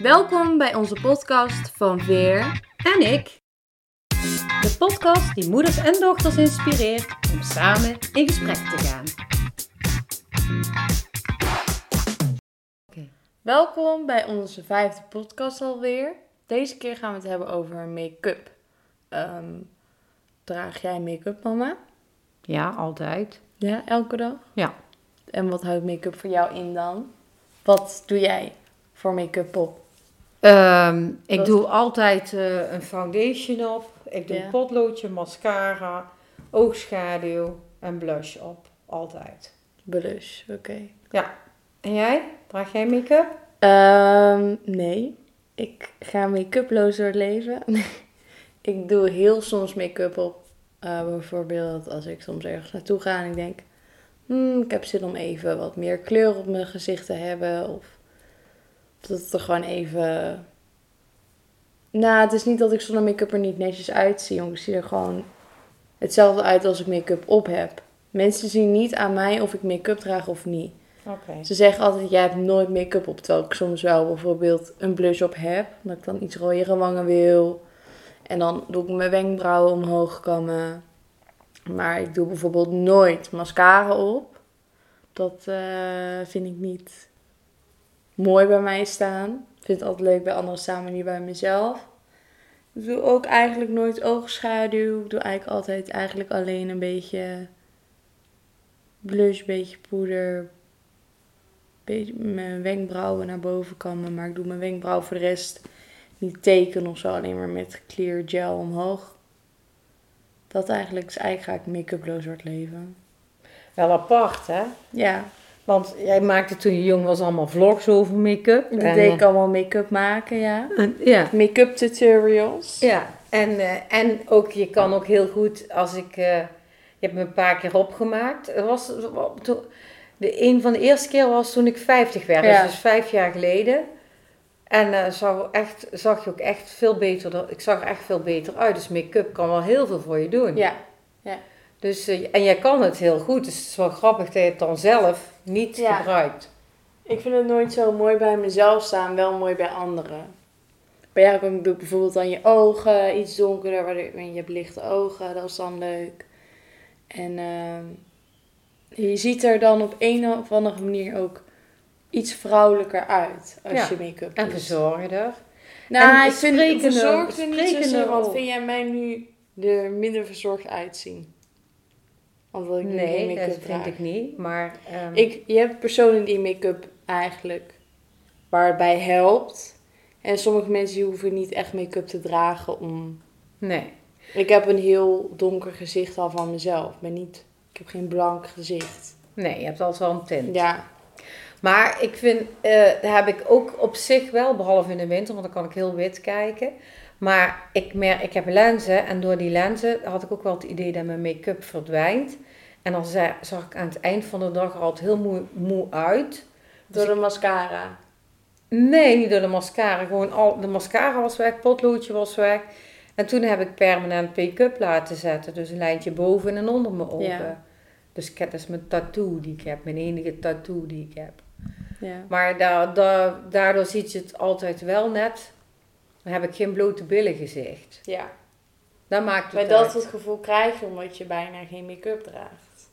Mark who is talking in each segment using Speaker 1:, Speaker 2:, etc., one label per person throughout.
Speaker 1: Welkom bij onze podcast van Veer
Speaker 2: En ik. De podcast die moeders en dochters inspireert om samen in gesprek te gaan.
Speaker 1: Welkom bij onze vijfde podcast alweer. Deze keer gaan we het hebben over make-up. Ehm, draag jij make-up, mama?
Speaker 2: Ja, altijd.
Speaker 1: Ja, elke dag?
Speaker 2: Ja.
Speaker 1: En wat houdt make-up voor jou in dan? Wat doe jij voor make-up op?
Speaker 2: Ehm, ik doe altijd eh, een foundation op. Ik doe
Speaker 1: Ja.
Speaker 2: een potloodje, mascara, oogschaduw en blush op. Altijd.
Speaker 1: Blush, oké.
Speaker 2: En jij? Draag jij make-up?
Speaker 1: Ehm, nee, ik ga make-uploos door het leven. ik doe heel soms make-up op. Eh, bijvoorbeeld als ik soms ergens naartoe ga en ik denk... "Hmm, ik heb zin om even wat meer kleur op mijn gezicht te hebben. Of dat het er gewoon even... Nou, het is niet dat ik zonder make-up er niet netjes uitzie. Want ik zie er gewoon hetzelfde uit als ik make-up op heb. Mensen zien niet aan mij of ik make-up draag of niet. Ze zeggen altijd, jij hebt nooit make-up op. Terwijl ik soms wel bijvoorbeeld een blush op heb. Dat ik dan iets rooiere wangen wil. En dan doe ik mijn wenkbrauwen omhoog kammen. Maar ik doe bijvoorbeeld nooit mascara op. Dat eh, vind ik niet mooi bij mij staan. Ik vind het altijd leuk bij anderen staan, maar niet bij mezelf. Ik doe ook eigenlijk nooit oogschaduw. Ik doe eigenlijk altijd eigenlijk alleen een beetje blush, beetje poeder, beetje mijn wenkbrauwen naar boven kammen. Maar ik doe mijn wenkbrauwen voor de rest niet tekenen of zo. Alleen maar met clear gel omhoog. Dat eigenlijk is eigenlijk ga ik make-uploos door het leven.
Speaker 2: Wel apart, hè?
Speaker 1: Ja,
Speaker 2: Want jij maakte toen je jong was allemaal vlogs over make-up.
Speaker 1: dat
Speaker 2: En,
Speaker 1: deed ik allemaal make-up maken, ja.
Speaker 2: eh, en- ja.
Speaker 1: Make-up tutorials.
Speaker 2: Ja, en, eh, en ook, je kan ook heel goed, als ik, eh, je hebt me een paar keer opgemaakt. Was, de, een van de eerste keer was toen ik 50 werd,
Speaker 1: Ja.
Speaker 2: dus, dus vijf jaar geleden. En eh zag, echt, zag je ook echt veel beter, er- ik zag er echt veel beter uit. Dus make-up kan wel heel veel voor je doen.
Speaker 1: Ja,
Speaker 2: Dus, eh, en jij kan het heel goed, dus het is wel grappig dat je het dan zelf niet
Speaker 1: Ja.
Speaker 2: gebruikt.
Speaker 1: ik vind het nooit zo mooi bij mezelf staan, wel mooi bij anderen. Bij jou doe ik bijvoorbeeld aan je ogen iets donkerder, waardoor je hebt lichte ogen, dat is dan leuk. En ehm, je ziet er dan op een of andere manier ook iets vrouwelijker uit als
Speaker 2: Ja,
Speaker 1: je make-up
Speaker 2: En verzorgder.
Speaker 1: Nou,
Speaker 2: en
Speaker 1: ik vind
Speaker 2: sprekende-
Speaker 1: verzorgd er niet zozeer, want vind jij mij nu er minder verzorgd uitzien? Omdat ik nu geen
Speaker 2: Nee,
Speaker 1: make-up
Speaker 2: dat vind ik niet, maar... ehm,
Speaker 1: Ik, je hebt personen die make-up eigenlijk waarbij helpt. En sommige mensen die hoeven niet echt make-up te dragen om...
Speaker 2: Nee.
Speaker 1: Ik heb een heel donker gezicht al van mezelf. Ik, ben niet, ik heb geen blank gezicht.
Speaker 2: Nee, je hebt altijd wel een tint.
Speaker 1: Ja,
Speaker 2: Maar ik vind, eh daar heb ik ook op zich wel, behalve in de winter, want dan kan ik heel wit kijken. Maar ik, merk, ik heb lenzen en door die lenzen had ik ook wel het idee dat mijn make-up verdwijnt. En dan za- zag ik aan het eind van de dag er altijd heel moe, moe uit.
Speaker 1: door de mascara.
Speaker 2: Nee, niet door de mascara. Gewoon al, de mascara was weg, potloodje was weg. En toen heb ik permanent make-up laten zetten. Dus een lijntje boven en onder mijn ogen.
Speaker 1: Ja.
Speaker 2: Dus ik heb, dat is mijn tattoo die ik heb. Mijn enige tattoo die ik heb.
Speaker 1: Ja.
Speaker 2: Maar da, da, daardoor ziet je het altijd wel net. Dan heb ik geen blote billen gezicht.
Speaker 1: ja.
Speaker 2: Dat maakt
Speaker 1: Maar
Speaker 2: het
Speaker 1: dat
Speaker 2: uit.
Speaker 1: het gevoel krijg je omdat je bijna geen make-up draagt.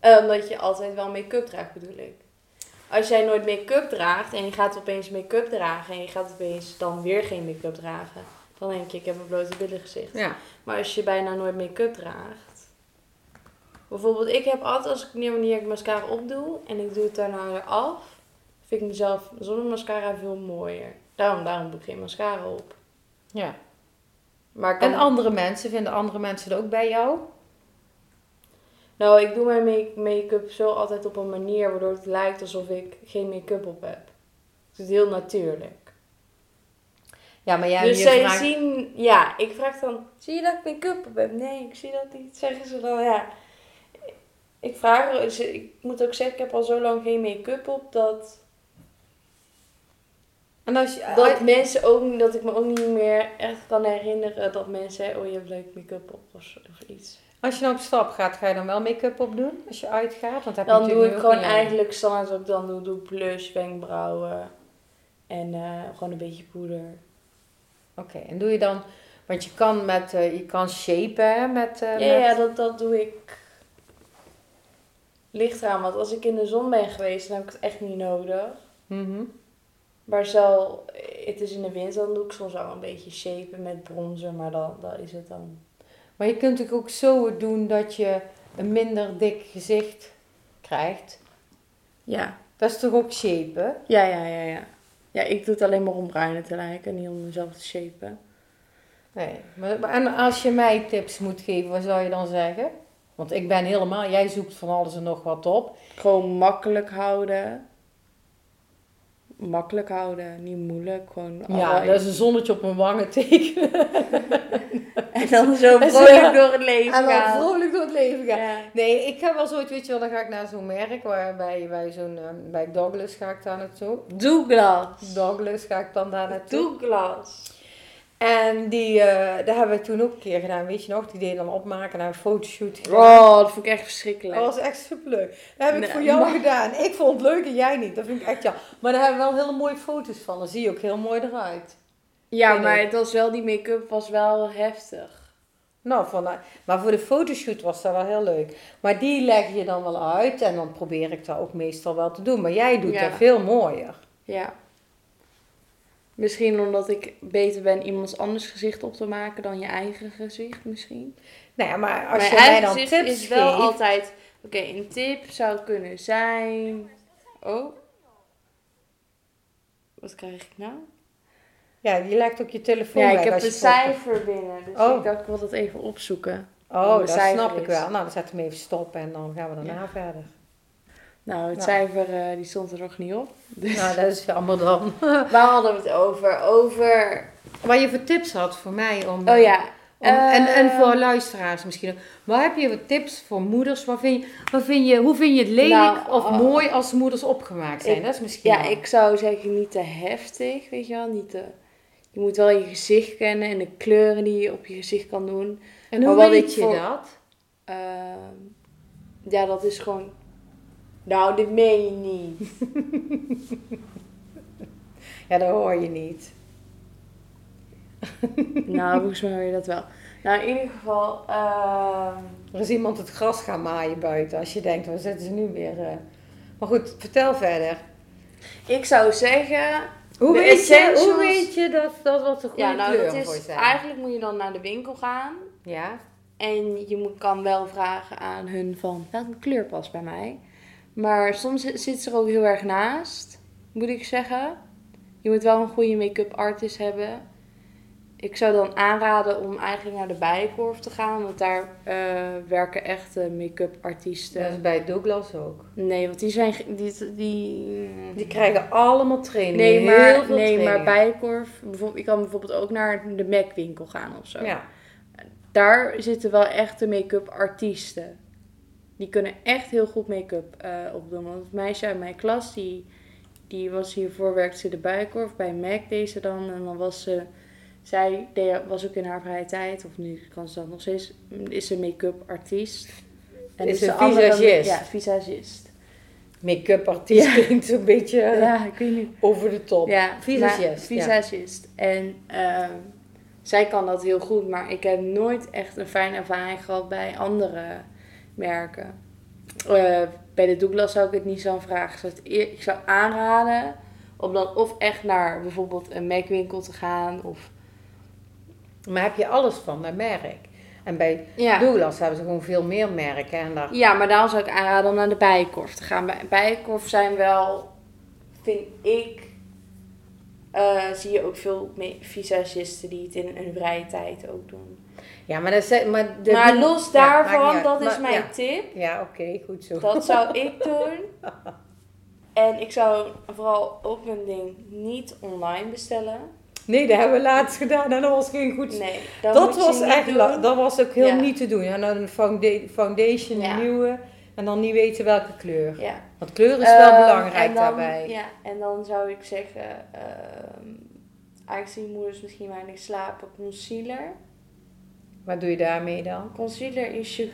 Speaker 1: Eh, omdat je altijd wel make-up draagt, bedoel ik. Als jij nooit make-up draagt en je gaat opeens make-up dragen en je gaat opeens dan weer geen make-up dragen, dan denk je, ik heb een blote billen gezicht.
Speaker 2: Ja.
Speaker 1: Maar als je bijna nooit make-up draagt. Bijvoorbeeld, ik heb altijd als ik wanneer ik mascara opdoe en ik doe het daarna weer af, vind ik mezelf zonder mascara veel mooier. Daarom, daarom doe ik geen mascara op.
Speaker 2: ja.
Speaker 1: Maar kan
Speaker 2: En andere mensen, vinden andere mensen het ook bij jou?
Speaker 1: Nou, ik doe mijn make- make-up zo altijd op een manier waardoor het lijkt alsof ik geen make-up op heb. Het is heel natuurlijk.
Speaker 2: Ja, maar jij
Speaker 1: dus zij
Speaker 2: vraagt-
Speaker 1: zien, ja, ik vraag dan, zie je dat ik make-up op heb? Nee, ik zie dat niet. Zeggen ze dan, ja. Ik vraag, ze- ik moet ook zeggen, ik heb al zo lang geen make-up op dat,
Speaker 2: En als je,
Speaker 1: dat mensen ook, dat ik me ook niet meer echt kan herinneren dat mensen oh je hebt leuk make-up op of, iets.
Speaker 2: als je nou op stap gaat, ga je dan wel make-up op doen? Als je uitgaat? Want heb je
Speaker 1: Dan doe ik
Speaker 2: ook
Speaker 1: gewoon eigenlijk standaard ik dan doe, doe blush, wenkbrauwen. En eh, gewoon een beetje poeder.
Speaker 2: Oké, en doe je dan, want je kan met, eh, je kan shapen hè, met, eh,
Speaker 1: Ja,
Speaker 2: met-
Speaker 1: ja dat, dat doe ik. Ligt eraan, want als ik in de zon ben geweest, dan heb ik het echt niet nodig.
Speaker 2: Mhm.
Speaker 1: Maar zo, het is in de winter, dan doe ik soms wel een beetje shapen met bronzer, maar dan, dan is het dan.
Speaker 2: Maar je kunt natuurlijk ook zo doen dat je een minder dik gezicht krijgt.
Speaker 1: Ja.
Speaker 2: Dat is toch ook shapen?
Speaker 1: Ja, ja, ja, ja. Ja, ik doe het alleen maar om bruinen te lijken, niet om mezelf te shapen.
Speaker 2: Nee. Maar, maar- en als je mij tips moet geven, wat zou je dan zeggen? Want ik ben helemaal, jij zoekt van alles en nog wat op.
Speaker 1: Gewoon makkelijk houden. Makkelijk houden, niet moeilijk. Gewoon
Speaker 2: Ja, dat is een zonnetje op mijn wangen tekenen.
Speaker 1: En dan zo
Speaker 2: En
Speaker 1: vrolijk door het leven
Speaker 2: En dan
Speaker 1: gaan.
Speaker 2: vrolijk door het leven gaan.
Speaker 1: Ja.
Speaker 2: Nee, ik ga wel zoiets, weet je wel, dan ga ik naar zo'n merk, waar, bij, bij zo'n, eh, bij Douglas ga ik daar naartoe.
Speaker 1: Douglas.
Speaker 2: Douglas ga ik dan daar naartoe.
Speaker 1: Douglas.
Speaker 2: En die, eh dat hebben we toen ook een keer gedaan, weet je nog, die deden dan opmaken naar een fotoshoot.
Speaker 1: Oh, dat vond ik echt verschrikkelijk.
Speaker 2: Dat was echt superleuk. Dat heb ik
Speaker 1: Nee,
Speaker 2: voor jou
Speaker 1: maar-
Speaker 2: gedaan. Ik vond het leuk en jij niet. Dat vind ik echt ja. Maar daar hebben we wel hele mooie foto's van. Dan zie je ook heel mooi eruit.
Speaker 1: ja, maar
Speaker 2: ik.
Speaker 1: het was wel, die make-up was wel heftig.
Speaker 2: Nou, van, maar voor de fotoshoot was dat wel heel leuk. Maar die leg je dan wel uit en dan probeer ik dat ook meestal wel te doen. Maar jij doet
Speaker 1: Ja.
Speaker 2: dat veel mooier.
Speaker 1: Ja. Misschien omdat ik beter ben iemands anders gezicht op te maken dan je eigen gezicht misschien.
Speaker 2: Nou ja, maar als
Speaker 1: Mijn
Speaker 2: je mij
Speaker 1: eigen
Speaker 2: dan
Speaker 1: gezicht
Speaker 2: tips
Speaker 1: is wel
Speaker 2: geeft...
Speaker 1: altijd... Oké, een tip zou kunnen zijn... Oh. Wat krijg ik nou?
Speaker 2: Ja, je legt ook je telefoon
Speaker 1: Ja, ik heb een cijfer binnen. Dus
Speaker 2: Oh.
Speaker 1: ik dacht, ik wil dat even opzoeken.
Speaker 2: Oh, dat snap ik wel. Nou, dan we hem even stoppen en dan gaan we daarna
Speaker 1: Ja.
Speaker 2: verder.
Speaker 1: Nou, het
Speaker 2: Nou.
Speaker 1: cijfer eh, die stond er nog niet op. Dus
Speaker 2: Nou, dat is jammer dan.
Speaker 1: waar hadden we het over? Over...
Speaker 2: Wat je voor tips had voor mij om...
Speaker 1: Oh ja.
Speaker 2: Om- en, en
Speaker 1: Eh,
Speaker 2: voor luisteraars misschien ook. Maar heb je wat tips voor moeders? Wat vind je, wat vind je, hoe vind je het lelijk
Speaker 1: Nou,
Speaker 2: of
Speaker 1: oh.
Speaker 2: mooi als moeders opgemaakt zijn?
Speaker 1: Ik-
Speaker 2: dat is misschien
Speaker 1: Ja,
Speaker 2: wel-
Speaker 1: ik zou zeggen niet te heftig, weet je wel. Niet te... Je moet wel je gezicht kennen en de kleuren die je op je gezicht kan doen.
Speaker 2: En
Speaker 1: maar
Speaker 2: hoe
Speaker 1: wat
Speaker 2: weet
Speaker 1: ik
Speaker 2: je
Speaker 1: voor-
Speaker 2: dat?
Speaker 1: Ehm, ja, dat is gewoon... Nou, dit meen je niet.
Speaker 2: Ja, dat hoor je niet.
Speaker 1: nou, volgens mij hoor je dat wel. Nou, in ieder geval... ehm,
Speaker 2: Er is iemand het gras gaan maaien buiten. Als je denkt, waar zitten ze nu weer? eh? Maar goed, vertel verder.
Speaker 1: ik zou zeggen...
Speaker 2: Hoe, weet je, hoe weet je dat dat wat de goede
Speaker 1: Ja, nou,
Speaker 2: kleuren
Speaker 1: dat
Speaker 2: voor
Speaker 1: is...
Speaker 2: zijn?
Speaker 1: Eigenlijk moet je dan naar de winkel gaan.
Speaker 2: Ja?
Speaker 1: En je moet, kan wel vragen aan hun van welke kleur past bij mij. Maar soms zit ze er ook heel erg naast, moet ik zeggen. Je moet wel een goede make-up artist hebben. Ik zou dan aanraden om eigenlijk naar de Bijenkorf te gaan, want daar eh, werken echte make-up artiesten.
Speaker 2: Dat is bij Douglas ook.
Speaker 1: Nee, want die zijn. Die, die,
Speaker 2: Die krijgen allemaal trainingen.
Speaker 1: nee,
Speaker 2: heel
Speaker 1: maar,
Speaker 2: veel
Speaker 1: nee, maar
Speaker 2: trainingen.
Speaker 1: Bijenkorf. bijvoorbeeld- Je kan bijvoorbeeld ook naar de MAC winkel gaan of zo.
Speaker 2: Ja.
Speaker 1: daar zitten wel echte make-up artiesten. Die kunnen echt heel goed make-up eh, opdoen. Want het meisje uit mijn klas, die, die was hiervoor, werkte ze de Bijenkorf. Bij MAC deed ze dan. En dan was ze, zij deed, was ook in haar vrije tijd, of nu kan ze dat nog steeds, is ze make-up artiest.
Speaker 2: Is
Speaker 1: de
Speaker 2: een
Speaker 1: andere-
Speaker 2: visagist.
Speaker 1: Ja, visagist.
Speaker 2: Make-up artiest
Speaker 1: Ja.
Speaker 2: klinkt zo'n beetje
Speaker 1: Ja, ik weet niet.
Speaker 2: over de top.
Speaker 1: Ja,
Speaker 2: Visagist, ja.
Speaker 1: visagist. En ehm, zij kan dat heel goed, maar ik heb nooit echt een fijne ervaring gehad bij andere merken. Eh, bij de Douglas zou ik het niet zo vragen. Ik zou, het ik zou aanraden om dan of echt naar bijvoorbeeld een MAC winkel te gaan. Of,
Speaker 2: Maar heb je alles van dat merk? En bij
Speaker 1: ja.
Speaker 2: Douglas hebben ze gewoon veel meer merken. En daar...
Speaker 1: ja, maar daarom zou ik aanraden om naar de Bijenkorf te gaan. Bij Bijenkorf zijn wel, vind ik, eh, zie je ook veel visagisten die het in hun vrije tijd ook doen.
Speaker 2: Ja, maar, dat maar,
Speaker 1: maar los daarvan, dat is
Speaker 2: Maar-
Speaker 1: mijn
Speaker 2: ja.
Speaker 1: tip.
Speaker 2: Ja, oké, goed zo.
Speaker 1: Dat zou ik doen. En ik zou vooral op een ding niet online bestellen.
Speaker 2: Nee, dat hebben we laatst gedaan en dat was geen goed...
Speaker 1: Nee, dat,
Speaker 2: was echt... Dat was ook heel
Speaker 1: Ja.
Speaker 2: niet te doen. Ja, nou, een founda- foundation, een nieuwe. En dan niet weten welke kleur.
Speaker 1: Ja.
Speaker 2: Want kleur is wel
Speaker 1: Ehm,
Speaker 2: belangrijk
Speaker 1: dan,
Speaker 2: daarbij.
Speaker 1: Ja, en dan zou ik zeggen, ehm aangezien moeders misschien weinig slapen, concealer.
Speaker 2: Wat doe je daarmee dan?
Speaker 1: Concealer is je,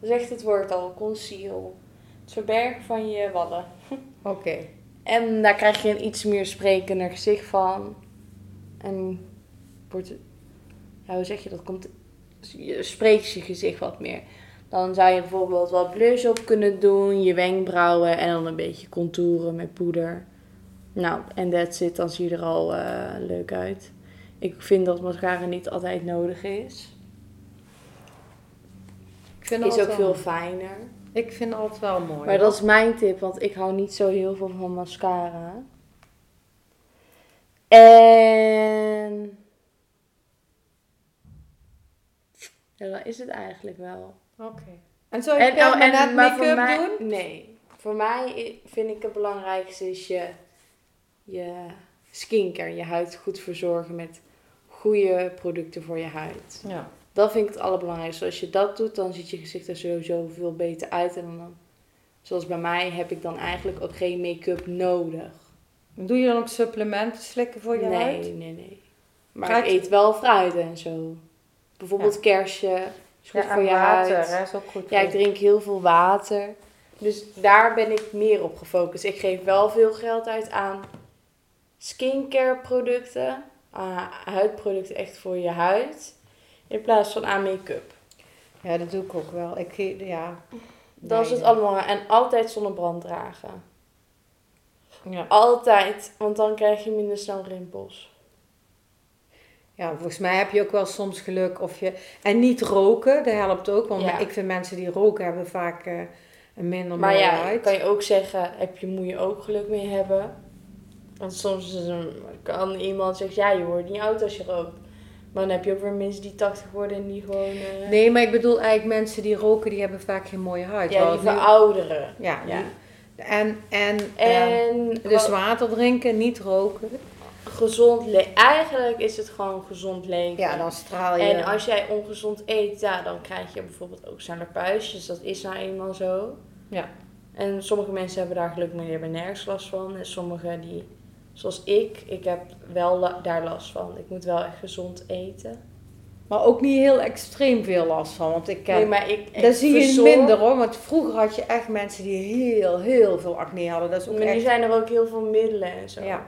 Speaker 1: zegt het woord al, conceal. Het verbergen van je wadden.
Speaker 2: Oké.
Speaker 1: En daar krijg je een iets meer sprekender gezicht van. En wordt, ja, hoe zeg je dat? Komt, je spreekt je gezicht wat meer. Dan zou je bijvoorbeeld wat blush op kunnen doen, je wenkbrauwen en dan een beetje contouren met poeder. Nou, en that's it, dan zie je er al eh, leuk uit. Ik vind dat mascara niet altijd nodig is.
Speaker 2: Ik vind
Speaker 1: Is ook veel fijner.
Speaker 2: Ik vind altijd wel mooi.
Speaker 1: Maar dat is mijn tip, want ik hou niet zo heel veel van mascara. En. Ja, dat is het eigenlijk wel.
Speaker 2: Oké. En zou je
Speaker 1: En, oh, en, maar
Speaker 2: make-up
Speaker 1: mij,
Speaker 2: doen?
Speaker 1: Nee. Voor mij vind ik het belangrijkste is je, je skincare, je huid goed verzorgen met goede producten voor je huid.
Speaker 2: Ja.
Speaker 1: Dat vind ik het allerbelangrijkste. Als je dat doet, dan ziet je gezicht er sowieso veel beter uit. En dan, zoals bij mij, heb ik dan eigenlijk ook geen make-up nodig.
Speaker 2: Doe je dan ook supplementen slikken voor je
Speaker 1: nee,
Speaker 2: huid?
Speaker 1: nee, nee. Maar
Speaker 2: Fruit-
Speaker 1: ik eet wel fruit en zo. Bijvoorbeeld kersje, is goed
Speaker 2: Ja,
Speaker 1: voor je
Speaker 2: water,
Speaker 1: huid.
Speaker 2: hè, is ook goed
Speaker 1: Ja, ik drink heel veel water. Dus daar ben ik meer op gefocust. Ik geef wel veel geld uit aan skincare producten. aan huidproducten echt voor je huid. In plaats van aan make-up.
Speaker 2: Ja, dat doe ik ook wel. Ik, ja.
Speaker 1: Dat is het allemaal. En altijd zonnebrand dragen.
Speaker 2: Ja.
Speaker 1: Altijd. Want dan krijg je minder snel rimpels.
Speaker 2: Ja, volgens mij heb je ook wel soms geluk of je... En niet roken, dat helpt ook. Want
Speaker 1: Ja.
Speaker 2: ik vind mensen die roken hebben vaak eh, een minder
Speaker 1: Maar
Speaker 2: mooie
Speaker 1: ja,
Speaker 2: huid.
Speaker 1: kan je ook zeggen, heb je, moet je ook geluk mee hebben. Want soms is een, kan iemand zeggen, ja, je wordt niet oud als je rookt. Maar dan heb je ook weer mensen die 80 worden en die gewoon... eh,
Speaker 2: Nee, maar ik bedoel eigenlijk mensen die roken, die hebben vaak geen mooie huid.
Speaker 1: ja, die verouderen.
Speaker 2: Ja,
Speaker 1: Ja.
Speaker 2: die- En, en, en
Speaker 1: En
Speaker 2: dus
Speaker 1: wat-
Speaker 2: water drinken, niet roken.
Speaker 1: Gezond leven. Eigenlijk is het gewoon gezond leven.
Speaker 2: Ja, dan straal je...
Speaker 1: En als jij ongezond eet, ja, dan krijg je bijvoorbeeld ook sneller puistjes. Dat is nou eenmaal zo.
Speaker 2: Ja.
Speaker 1: En sommige mensen hebben daar geluk mee, hebben nergens last van. En sommige die, zoals ik, ik heb wel la- daar last van. Ik moet wel echt gezond eten.
Speaker 2: Maar ook niet heel extreem veel last van. Want ik ken...
Speaker 1: Nee, maar ik, ik
Speaker 2: dat zie je minder hoor. Want vroeger had je echt mensen die heel, heel veel acne hadden. Dat is ook
Speaker 1: Maar nu zijn er ook heel veel middelen en zo.
Speaker 2: Ja.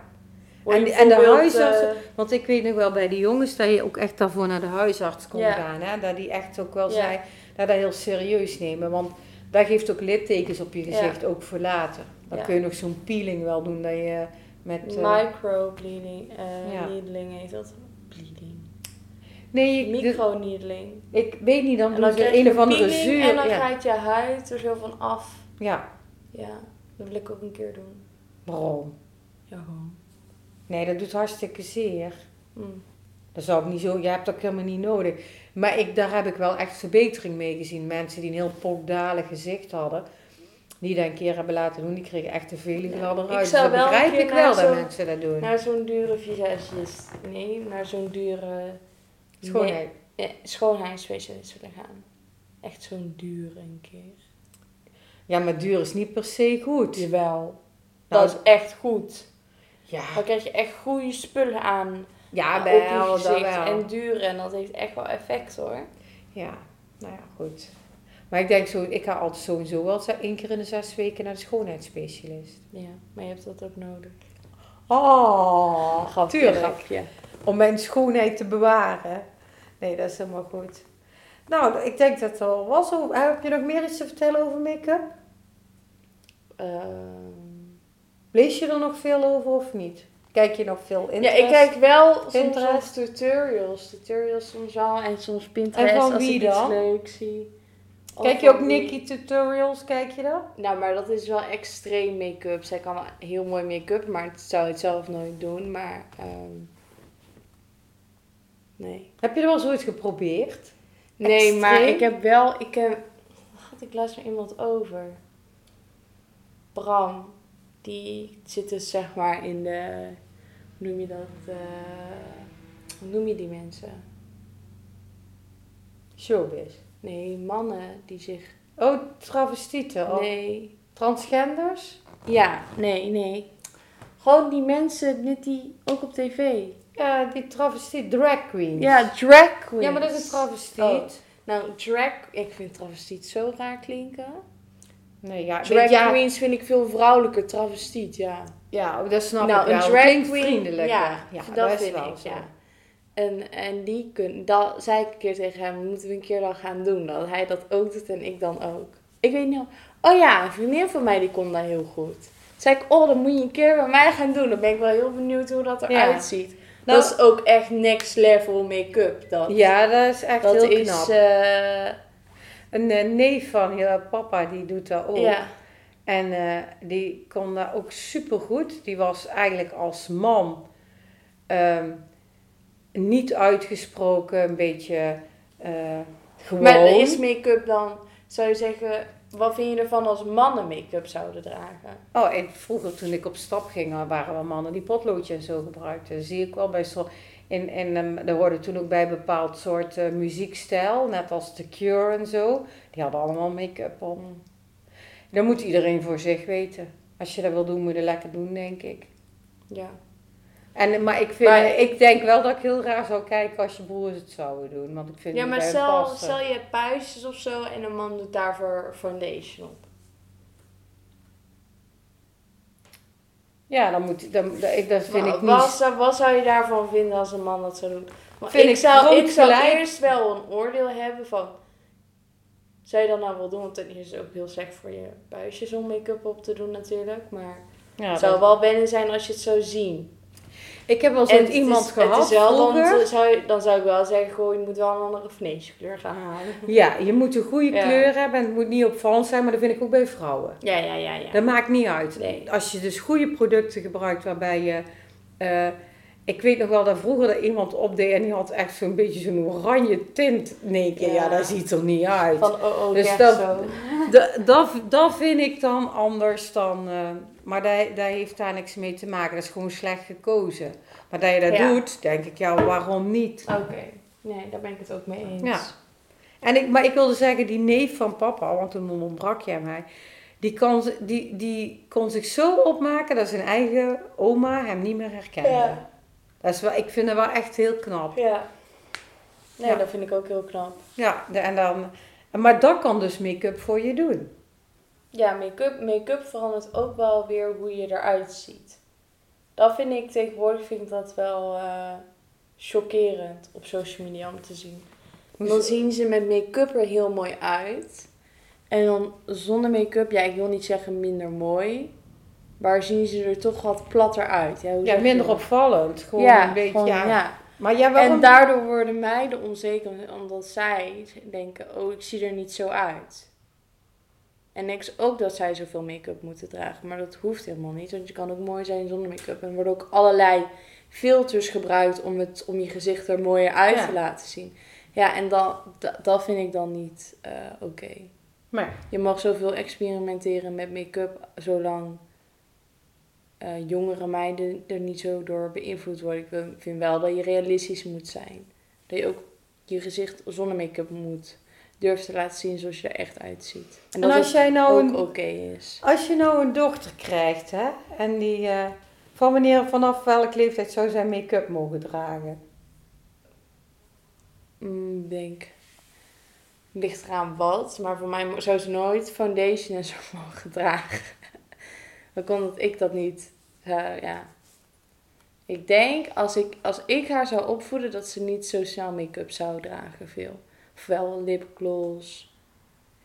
Speaker 2: En- en de huisartsen-
Speaker 1: eh,
Speaker 2: Want ik weet nog wel bij de jongens dat je ook echt daarvoor naar de huisarts kon gaan. Hè? Dat die echt ook wel
Speaker 1: Ja.
Speaker 2: zei, dat dat heel serieus nemen. Want dat geeft ook littekens op je gezicht, ook voor later. Dan kun je nog zo'n peeling wel doen dat je met... eh,
Speaker 1: Microbleeding, eh
Speaker 2: Ja.
Speaker 1: needling heet dat. Bleeding.
Speaker 2: nee, ik,
Speaker 1: Microneedling.
Speaker 2: ik weet niet, dan doen
Speaker 1: dan je
Speaker 2: een of andere zuur.
Speaker 1: En dan
Speaker 2: ja.
Speaker 1: gaat je huid er zo van af.
Speaker 2: ja,
Speaker 1: Ja, dat wil ik ook een keer doen.
Speaker 2: waarom?
Speaker 1: Ja, gewoon.
Speaker 2: Nee, dat doet hartstikke zeer.
Speaker 1: Mm.
Speaker 2: Dat zou ik niet zo, je hebt dat ook helemaal niet nodig. Maar ik, daar heb ik wel echt verbetering mee gezien. Mensen die een heel pokdalig gezicht hadden, die dat een keer hebben laten doen, die kregen echt een veel gladder. Dus
Speaker 1: zou
Speaker 2: dat begrijp ik wel dat mensen dat doen.
Speaker 1: Naar zo'n dure visagist. Nee, naar zo'n dure
Speaker 2: Schoonheid.
Speaker 1: nee, eh, schoonheidsspecialist willen gaan. Echt zo'n dure een keer.
Speaker 2: Ja, maar duur is niet per se goed.
Speaker 1: Jawel.
Speaker 2: Nou,
Speaker 1: dat is echt goed.
Speaker 2: Ja,
Speaker 1: Dan krijg je echt goede spullen aan.
Speaker 2: ja
Speaker 1: op
Speaker 2: wel,
Speaker 1: je
Speaker 2: dat wel.
Speaker 1: En duur. En dat heeft echt wel effect hoor.
Speaker 2: Ja, nou ja, goed. Maar ik denk zo, ik ga altijd sowieso wel één keer in de zes weken naar de schoonheidsspecialist.
Speaker 1: Ja, maar je hebt dat ook nodig.
Speaker 2: Oh,
Speaker 1: Grapje,
Speaker 2: tuurlijk.
Speaker 1: grapje.
Speaker 2: Om mijn schoonheid te bewaren. Nee, dat is helemaal goed. Nou, ik denk dat het al was. Hoe- Heb je nog meer iets te vertellen over make-up?
Speaker 1: Ehm,
Speaker 2: Lees je er nog veel over of niet? Kijk je nog veel in?
Speaker 1: ja, ik kijk wel
Speaker 2: Pinterest.
Speaker 1: soms tutorials. Tutorials soms wel. En soms Pinterest
Speaker 2: En van
Speaker 1: als
Speaker 2: wie
Speaker 1: ik iets
Speaker 2: dan?
Speaker 1: leuks zie.
Speaker 2: Kijk je ook Nikki tutorials? Kijk je dat?
Speaker 1: Nou, maar dat is wel extreem make-up. Zij kan wel heel mooi make-up, maar het zou het zelf nooit doen. Maar, ehm, nee.
Speaker 2: Heb je er wel zoiets geprobeerd?
Speaker 1: Nee, maar ik heb wel, ik heb, had ik laatst met iemand over. Bram, die zit dus zeg maar in de, hoe noem je dat, eh, hoe noem je die mensen?
Speaker 2: Showbiz.
Speaker 1: Nee, mannen die zich,
Speaker 2: Oh, travestieten. Oh,
Speaker 1: nee,
Speaker 2: Transgenders?
Speaker 1: ja, nee, nee. Gewoon die mensen met die, ook op tv.
Speaker 2: Ja, die travestiet. Drag queens.
Speaker 1: Ja, drag queens.
Speaker 2: Ja, maar dat is een travestiet.
Speaker 1: Oh. Nou, drag, ik vind travestiet zo raar klinken.
Speaker 2: Nee, ja,
Speaker 1: Drag
Speaker 2: ja,
Speaker 1: queens vind ik veel vrouwelijker, travestiet, ja.
Speaker 2: ja, dat snap
Speaker 1: nou,
Speaker 2: ik wel.
Speaker 1: een drag
Speaker 2: Klinkt
Speaker 1: queen,
Speaker 2: vriendelijk.
Speaker 1: ja,
Speaker 2: ja,
Speaker 1: dat
Speaker 2: is
Speaker 1: vind
Speaker 2: wel
Speaker 1: ik,
Speaker 2: zo.
Speaker 1: ja. En, en die kun, dat zei ik een keer tegen hem, moeten we een keer dan gaan doen. Dat hij dat ook doet en ik dan ook. Ik weet niet, of- oh ja, een vriendin van mij die kon dat heel goed. Toen zei ik, oh, dat moet je een keer bij mij gaan doen. Dan ben ik wel heel benieuwd hoe dat eruit ziet.
Speaker 2: Nou-
Speaker 1: dat is ook echt next level make-up. Dat,
Speaker 2: Ja, dat is echt
Speaker 1: dat
Speaker 2: heel
Speaker 1: is,
Speaker 2: knap. Een eh, neef van je papa, die doet dat ook.
Speaker 1: ja.
Speaker 2: En eh, die kon dat ook supergoed. Die was eigenlijk als man ehm, niet uitgesproken, een beetje eh, gewoon.
Speaker 1: Maar is make-up dan, zou je zeggen, wat vind je ervan als mannen make-up zouden dragen?
Speaker 2: Oh, en vroeger toen ik op stap ging, waren er mannen die potloodje en zo gebruikten. Dat zie ik wel bij zo. En, en um, er hoorde toen ook bij een bepaald soort eh, muziekstijl, net als The Cure en zo. Die hadden allemaal make-up op. Dat moet iedereen voor zich weten. Als je dat wil doen, moet je dat lekker doen, denk ik.
Speaker 1: Ja.
Speaker 2: En, maar ik, vind,
Speaker 1: Maar-
Speaker 2: ik denk wel dat ik heel raar zou kijken als je broers het zouden doen. Want ik vind
Speaker 1: Ja, maar stel, je hebt puistjes of zo en een man doet daarvoor foundation op.
Speaker 2: Ja, dan moet, dan, dat, ik- dat vind
Speaker 1: Maar
Speaker 2: ik
Speaker 1: wat,
Speaker 2: niet...
Speaker 1: zou- wat zou je daarvan vinden als een man dat zou doen?
Speaker 2: Vind
Speaker 1: ik,
Speaker 2: ik
Speaker 1: zou, ik zou eerst wel een oordeel hebben van... Zou je dat nou wel doen? Want ten eerste is het ook heel slecht voor je puistjes om make-up op te doen natuurlijk. Maar
Speaker 2: Ja,
Speaker 1: het zou wel wennen zijn als je het zou zien.
Speaker 2: Ik heb wel
Speaker 1: het
Speaker 2: iemand
Speaker 1: is,
Speaker 2: gehad
Speaker 1: wel dan, zou je, dan zou ik wel zeggen, goh, je moet wel een andere vleeskleur gaan halen.
Speaker 2: Ja, je moet een goede
Speaker 1: Ja.
Speaker 2: kleur hebben en het moet niet opvallend zijn, maar dat vind ik ook bij vrouwen.
Speaker 1: Ja, ja, ja, ja.
Speaker 2: Dat maakt niet uit.
Speaker 1: Nee.
Speaker 2: Als je dus goede producten gebruikt waarbij je... eh, ik weet nog wel dat vroeger er iemand opdeed en die had echt zo'n beetje zo'n oranje tint. Nee, ja.
Speaker 1: Ja.
Speaker 2: dat ziet er niet uit.
Speaker 1: Van oh, oh,
Speaker 2: Dus dat-
Speaker 1: zo.
Speaker 2: Da- Dat, dat vind ik dan anders dan... eh, maar dat, dat heeft daar niks mee te maken. Dat is gewoon slecht gekozen. Maar dat je dat
Speaker 1: Ja.
Speaker 2: doet, denk ik, ja, waarom niet?
Speaker 1: Oké. Nee, daar ben ik het ook mee eens.
Speaker 2: Ja. En ik, maar ik wilde zeggen, die neef van papa, want toen ontbrak jij mij... Die kon, die, die kon zich zo opmaken dat zijn eigen oma hem niet meer herkende.
Speaker 1: Ja.
Speaker 2: Dat is wel, ik vind het wel echt heel knap.
Speaker 1: Ja. Nee,
Speaker 2: Ja.
Speaker 1: dat vind ik ook heel knap.
Speaker 2: Ja, en dan, maar dat kan dus make-up voor je doen.
Speaker 1: Ja, make-up, make-up verandert ook wel weer hoe je eruit ziet. Dat vind ik tegenwoordig vind ik dat wel eh, chockerend op social media om te zien. Dan zien ze met make-up er heel mooi uit. En dan zonder make-up, ja, ik wil niet zeggen minder mooi. Maar zien ze er toch wat platter uit. Ja,
Speaker 2: minder opvallend. Gewoon
Speaker 1: ja,
Speaker 2: een beetje,
Speaker 1: gewoon,
Speaker 2: ja.
Speaker 1: ja.
Speaker 2: Maar ja, waarom...
Speaker 1: En daardoor worden meiden onzeker omdat zij denken, oh, ik zie er niet zo uit. En ik ook dat zij zoveel make-up moeten dragen, maar dat hoeft helemaal niet, want je kan ook mooi zijn zonder make-up. En er worden ook allerlei filters gebruikt om, het, om je gezicht er mooier uit
Speaker 2: Ja.
Speaker 1: te laten zien. Ja, en dat, dat, dat vind ik dan niet eh, oké.
Speaker 2: Maar,
Speaker 1: Je mag zoveel experimenteren met make-up, zolang eh, jongere meiden er niet zo door beïnvloed worden. Ik vind wel dat je realistisch moet zijn. Dat je ook je gezicht zonder make-up moet durven te laten zien zoals je er echt uitziet. En
Speaker 2: en
Speaker 1: dat
Speaker 2: als jij nou
Speaker 1: ook oké is.
Speaker 2: als je nou een dochter krijgt, hè, en die... eh, van wanneer, vanaf welke leeftijd zou zij make-up mogen dragen?
Speaker 1: Mm, Ik denk, ligt eraan wat, maar voor mij zou ze nooit foundation en zo mogen dragen. Dan kon dat ik dat niet. eh, ja. Ik denk, als ik, als ik haar zou opvoeden, dat ze niet zo snel make-up zou dragen, veel. Ofwel lipgloss,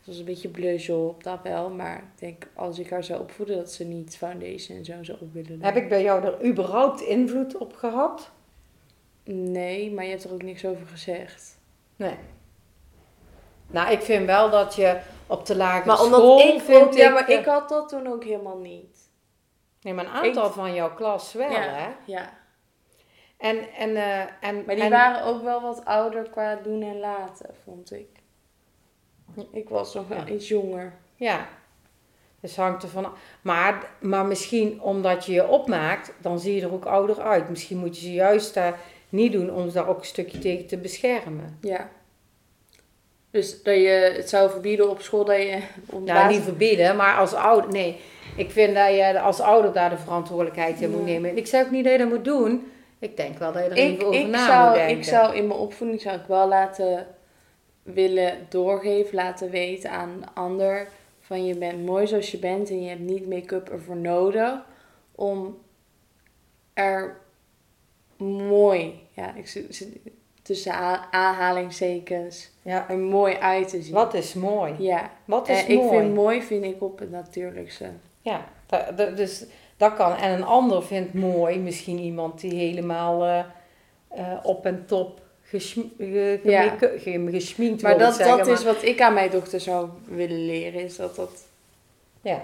Speaker 1: zoals een beetje blush op, dat wel. Maar ik denk, als ik haar zou opvoeden, dat ze niet foundation en zo zou op willen doen.
Speaker 2: Heb ik bij jou er überhaupt invloed op gehad?
Speaker 1: Nee, maar je hebt er ook niks over gezegd.
Speaker 2: Nee. Nou, ik vind wel dat je op de lagere
Speaker 1: Maar omdat
Speaker 2: school...
Speaker 1: ik
Speaker 2: vind
Speaker 1: ook, ja, maar
Speaker 2: eh,
Speaker 1: ik had dat toen ook helemaal niet.
Speaker 2: Nee, maar een aantal
Speaker 1: ik-
Speaker 2: van jouw klas wel,
Speaker 1: ja,
Speaker 2: hè?
Speaker 1: ja.
Speaker 2: En, en, eh, en,
Speaker 1: Maar die
Speaker 2: en-
Speaker 1: waren ook wel wat ouder qua doen en laten, vond ik. Ik was nog wel
Speaker 2: Ja.
Speaker 1: iets jonger.
Speaker 2: Ja. Dus hangt er van af. Maar, maar misschien omdat je je opmaakt, dan zie je er ook ouder uit. Misschien moet je ze juist daar niet doen om ze daar ook een stukje tegen te beschermen.
Speaker 1: Ja. Dus dat je het zou verbieden op school dat je... Op
Speaker 2: Nou,
Speaker 1: basis-
Speaker 2: niet verbieden, maar als ouder. Nee, ik vind dat je als ouder daar de verantwoordelijkheid in moet nemen. En ik zeg ook niet dat je dat moet doen. Ik denk wel dat je er
Speaker 1: ik,
Speaker 2: even over
Speaker 1: ik,
Speaker 2: na
Speaker 1: zou,
Speaker 2: moet denken.
Speaker 1: ik zou in mijn opvoeding zou ik wel laten willen doorgeven, laten weten aan een ander van je bent mooi zoals je bent en je hebt niet make-up ervoor nodig om er mooi, ja, ik zit tussen aanhalingstekens,
Speaker 2: Ja.
Speaker 1: er mooi uit te zien.
Speaker 2: Wat is mooi?
Speaker 1: Ja,
Speaker 2: Wat is
Speaker 1: en ik
Speaker 2: mooi?
Speaker 1: vind mooi vind ik op het natuurlijkste.
Speaker 2: Ja, da- da- dus dat kan. En een ander vindt mooi, misschien iemand die helemaal eh, eh, op en top gesm ge-
Speaker 1: Ja.
Speaker 2: gemake- ge- gesminkt
Speaker 1: Maar dat,
Speaker 2: zeggen,
Speaker 1: dat
Speaker 2: maar-
Speaker 1: is wat ik aan mijn dochter zou willen leren, is dat dat...
Speaker 2: Ja.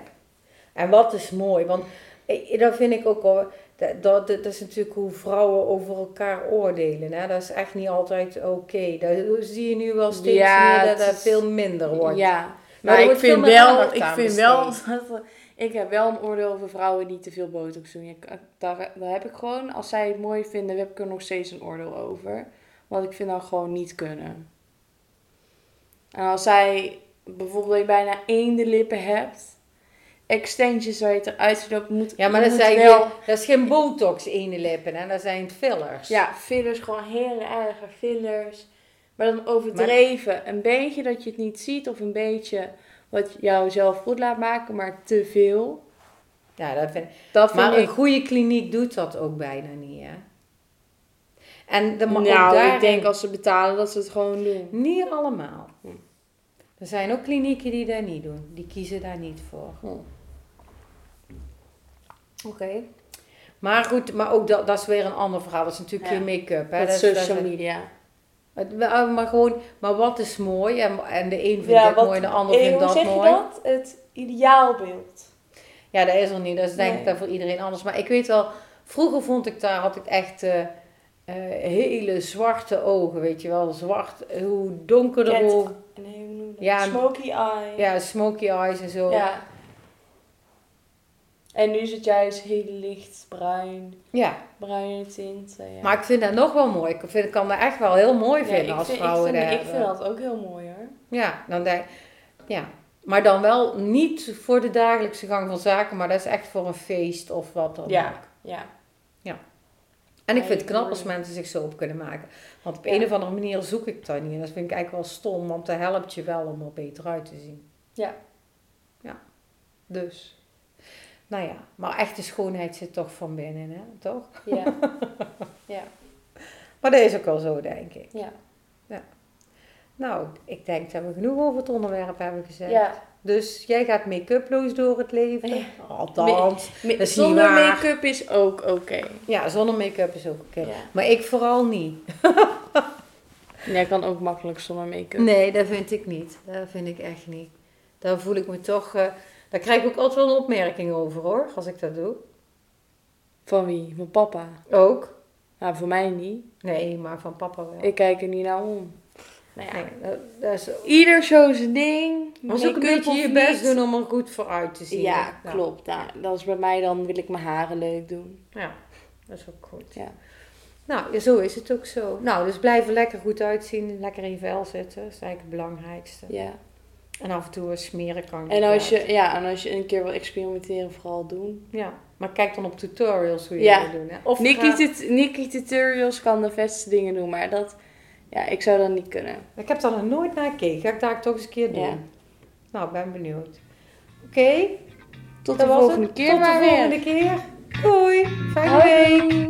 Speaker 2: En wat is mooi, want eh, dat vind ik ook wel, dat, dat, dat is natuurlijk hoe vrouwen over elkaar oordelen. Hè? Dat is echt niet altijd oké. Dat zie je nu wel steeds
Speaker 1: Ja,
Speaker 2: meer dat dat
Speaker 1: is-
Speaker 2: veel minder wordt.
Speaker 1: Ja,
Speaker 2: Maar
Speaker 1: maar ik
Speaker 2: wordt
Speaker 1: vind wel, ik vind wel, dat- ik heb wel een oordeel over vrouwen die te veel botox doen. Ik, daar, daar heb ik gewoon, als zij het mooi vinden, heb ik er nog steeds een oordeel over. Want ik vind dat gewoon niet kunnen. En als zij bijvoorbeeld bijna één de lippen hebt, extensions waar je het eruit ziet, moet,
Speaker 2: Ja, maar dat, zijn
Speaker 1: wel...
Speaker 2: geen- dat is geen botox ene lippen, hè? dat zijn fillers.
Speaker 1: Ja, fillers, gewoon hele erge fillers. Maar dan overdreven. Een beetje dat je het niet ziet of een beetje wat jou zelf goed laat maken, maar te veel.
Speaker 2: Ja, dat vind,
Speaker 1: Dat vind
Speaker 2: maar een goede kliniek doet dat ook bijna niet, hè? En de,
Speaker 1: Nou,
Speaker 2: daarin-
Speaker 1: ik denk als ze betalen dat ze het gewoon doen.
Speaker 2: Niet allemaal.
Speaker 1: Hm.
Speaker 2: Er zijn ook klinieken die dat niet doen. Die kiezen daar niet voor.
Speaker 1: Oké.
Speaker 2: Maar goed, maar ook dat, dat is weer een ander verhaal. Dat is natuurlijk
Speaker 1: Ja.
Speaker 2: geen make-up. Hè? Dat is- dat
Speaker 1: social media.
Speaker 2: maar maar gewoon, maar wat is mooi? En, en de een vindt dit mooi en de ander vindt dat mooi.
Speaker 1: dat? Het ideaalbeeld.
Speaker 2: Ja, dat is er niet. Dat is denk ik
Speaker 1: Nee.
Speaker 2: voor iedereen anders. Maar ik weet wel, vroeger vond ik daar, had ik echt eh, eh, hele zwarte ogen, weet je wel. Zwart, eh, hoe donkerder ogen.
Speaker 1: Nee, hoe noem je dat?
Speaker 2: Ja,
Speaker 1: Smoky eye.
Speaker 2: Ja, smoky eyes en zo.
Speaker 1: Ja. En nu is het juist heel licht bruin.
Speaker 2: Ja.
Speaker 1: Bruine tinten. Ja.
Speaker 2: Maar ik vind dat nog wel mooi. Ik, vind, ik kan dat echt wel heel mooi
Speaker 1: Ja,
Speaker 2: vinden als
Speaker 1: vind,
Speaker 2: vrouwen
Speaker 1: ik vind,
Speaker 2: dat
Speaker 1: ik
Speaker 2: hebben.
Speaker 1: vind dat ook heel mooi hoor.
Speaker 2: Ja, dan denk ja. Maar dan wel niet voor de dagelijkse gang van zaken, maar dat is echt voor een feest of wat dan
Speaker 1: Ja.
Speaker 2: ook.
Speaker 1: Ja.
Speaker 2: En ik
Speaker 1: Ja,
Speaker 2: vind het knap als mensen zich zo op kunnen maken. Want op
Speaker 1: Ja.
Speaker 2: een of andere manier zoek ik dat niet. En dat vind ik eigenlijk wel stom, want dat helpt je wel om er beter uit te zien.
Speaker 1: Ja.
Speaker 2: Ja. Dus. Nou ja, maar echte schoonheid zit toch van binnen, hè? Toch?
Speaker 1: Ja. ja.
Speaker 2: Maar dat is ook wel zo, denk ik.
Speaker 1: Ja.
Speaker 2: Nou, ik denk dat we genoeg over het onderwerp hebben gezegd.
Speaker 1: ja.
Speaker 2: Dus jij gaat make-uploos door het leven.
Speaker 1: Ja.
Speaker 2: Althans.
Speaker 1: Ma-
Speaker 2: Dat is niet
Speaker 1: Zonder make-up is ook oké.
Speaker 2: Ja, zonder make-up is ook oké.
Speaker 1: Ja.
Speaker 2: Maar ik vooral niet.
Speaker 1: Jij kan ook makkelijk zonder make-up.
Speaker 2: Nee, dat vind ik niet. Dat vind ik echt niet. Daar voel ik me toch... eh daar krijg ik ook altijd wel een opmerking over hoor, als ik dat doe.
Speaker 1: Van wie? Van papa?
Speaker 2: Ook?
Speaker 1: Nou, voor mij niet.
Speaker 2: Nee, maar van papa wel.
Speaker 1: Ik kijk er niet naar om. Nou ja.
Speaker 2: Nee, dat, dat is...
Speaker 1: Ieder zo zijn ding.
Speaker 2: Maar ook een beetje je best doen om er goed voor uit te zien.
Speaker 1: Ja, klopt. Nou, dat is bij mij dan wil ik mijn haren leuk doen.
Speaker 2: Ja, dat is ook goed.
Speaker 1: Ja.
Speaker 2: Nou, zo is het ook zo. Nou, dus blijven lekker goed uitzien, lekker in je vel zitten. Dat is eigenlijk het belangrijkste.
Speaker 1: Ja.
Speaker 2: En af en toe smeren kan.
Speaker 1: En als je, ja, en als je een keer wil experimenteren, vooral doen.
Speaker 2: Ja, maar kijk dan op tutorials hoe je
Speaker 1: Ja.
Speaker 2: dat doen. Hè? Of
Speaker 1: Nikki,
Speaker 2: ga-
Speaker 1: tut- Nikki Tutorials kan de vetste dingen doen, maar dat, ja, ik zou dat niet kunnen.
Speaker 2: Ik heb daar nog nooit naar gekeken. Ga ik daar toch eens een keer doen.
Speaker 1: Ja.
Speaker 2: Nou, ben benieuwd. Oké,
Speaker 1: Tot de volgende keer
Speaker 2: Tot de volgende keer. Doei. Fijne week.